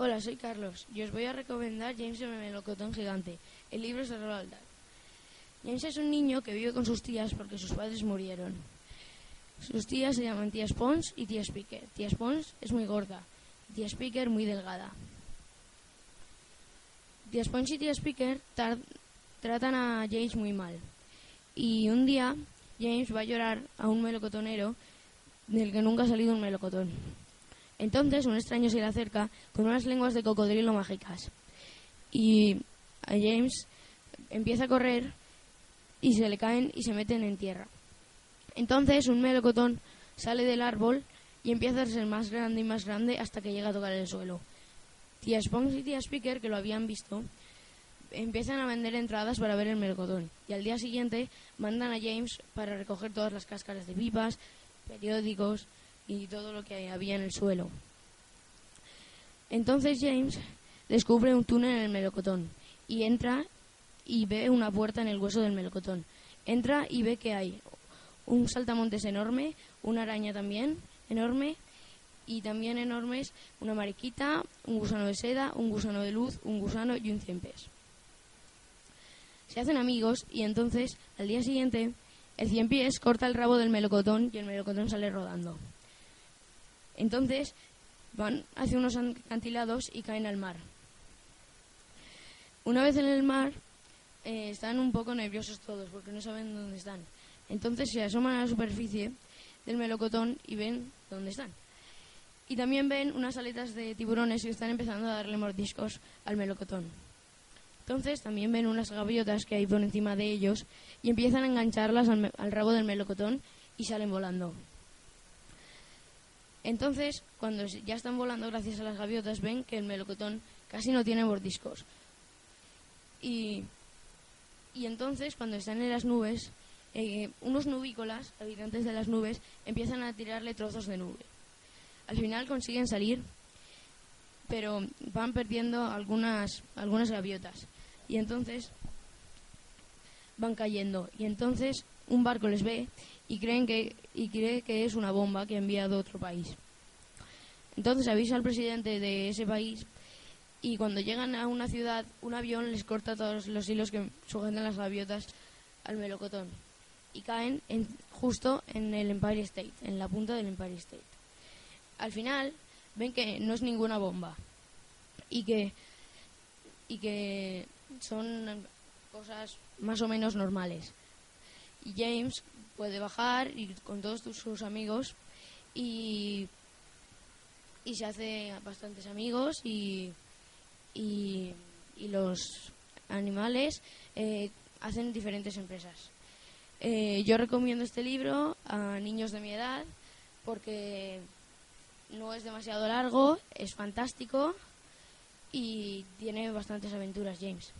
Hola, soy Carlos y os voy a recomendar James el melocotón gigante. El libro es de Roald Dahl. James es un niño que vive con sus tías porque sus padres murieron. Sus tías se llaman tía Spons y tía Speaker. Tía Spons es muy gorda, y tía Speaker muy delgada. Tía Spons y tía Speaker tratan a James muy mal. Y un día James va a llorar a un melocotonero del que nunca ha salido un melocotón. Entonces un extraño se le acerca con unas lenguas de cocodrilo mágicas. Y a James empieza a correr y se le caen y se meten en tierra. Entonces un melocotón sale del árbol y empieza a ser más grande y más grande hasta que llega a tocar el suelo. Tía Sponge y tía Speaker, que lo habían visto, empiezan a vender entradas para ver el melocotón. Y al día siguiente mandan a James para recoger todas las cáscaras de pipas, periódicos y todo lo que había en el suelo. Entonces James descubre un túnel en el melocotón y entra y ve una puerta en el hueso del melocotón. Entra y ve que hay un saltamontes enorme, una araña también enorme y también enormes una mariquita, un gusano de seda, un gusano de luz, un gusano y un cien pies. Se hacen amigos y entonces al día siguiente el cien pies corta el rabo del melocotón y el melocotón sale rodando. Entonces van hacia unos acantilados y caen al mar. Una vez en el mar eh, están un poco nerviosos todos porque no saben dónde están. Entonces se asoman a la superficie del melocotón y ven dónde están. Y también ven unas aletas de tiburones que están empezando a darle mordiscos al melocotón. Entonces también ven unas gaviotas que hay por encima de ellos y empiezan a engancharlas al, rabo del melocotón y salen volando. Entonces, cuando ya están volando gracias a las gaviotas, ven que el melocotón casi no tiene mordiscos. Y, y entonces, cuando están en las nubes, eh, unos nubícolas, habitantes de las nubes, empiezan a tirarle trozos de nube. Al final consiguen salir, pero van perdiendo algunas, algunas gaviotas. Y entonces van cayendo. Y entonces un barco les ve y creen que, y cree que es una bomba que ha enviado otro país. Entonces avisa al presidente de ese país y cuando llegan a una ciudad, un avión les corta todos los hilos que sujetan las gaviotas al melocotón y caen en- justo en el Empire State, en la punta del Empire State. Al final ven que no es ninguna bomba y que y que son cosas más o menos normales. Y James puede bajar y con todos sus amigos y y se hace bastantes amigos y y, y los animales eh, hacen diferentes empresas. Eh, yo recomiendo este libro a niños de mi edad porque no es demasiado largo, es fantástico y tiene bastantes aventuras, James.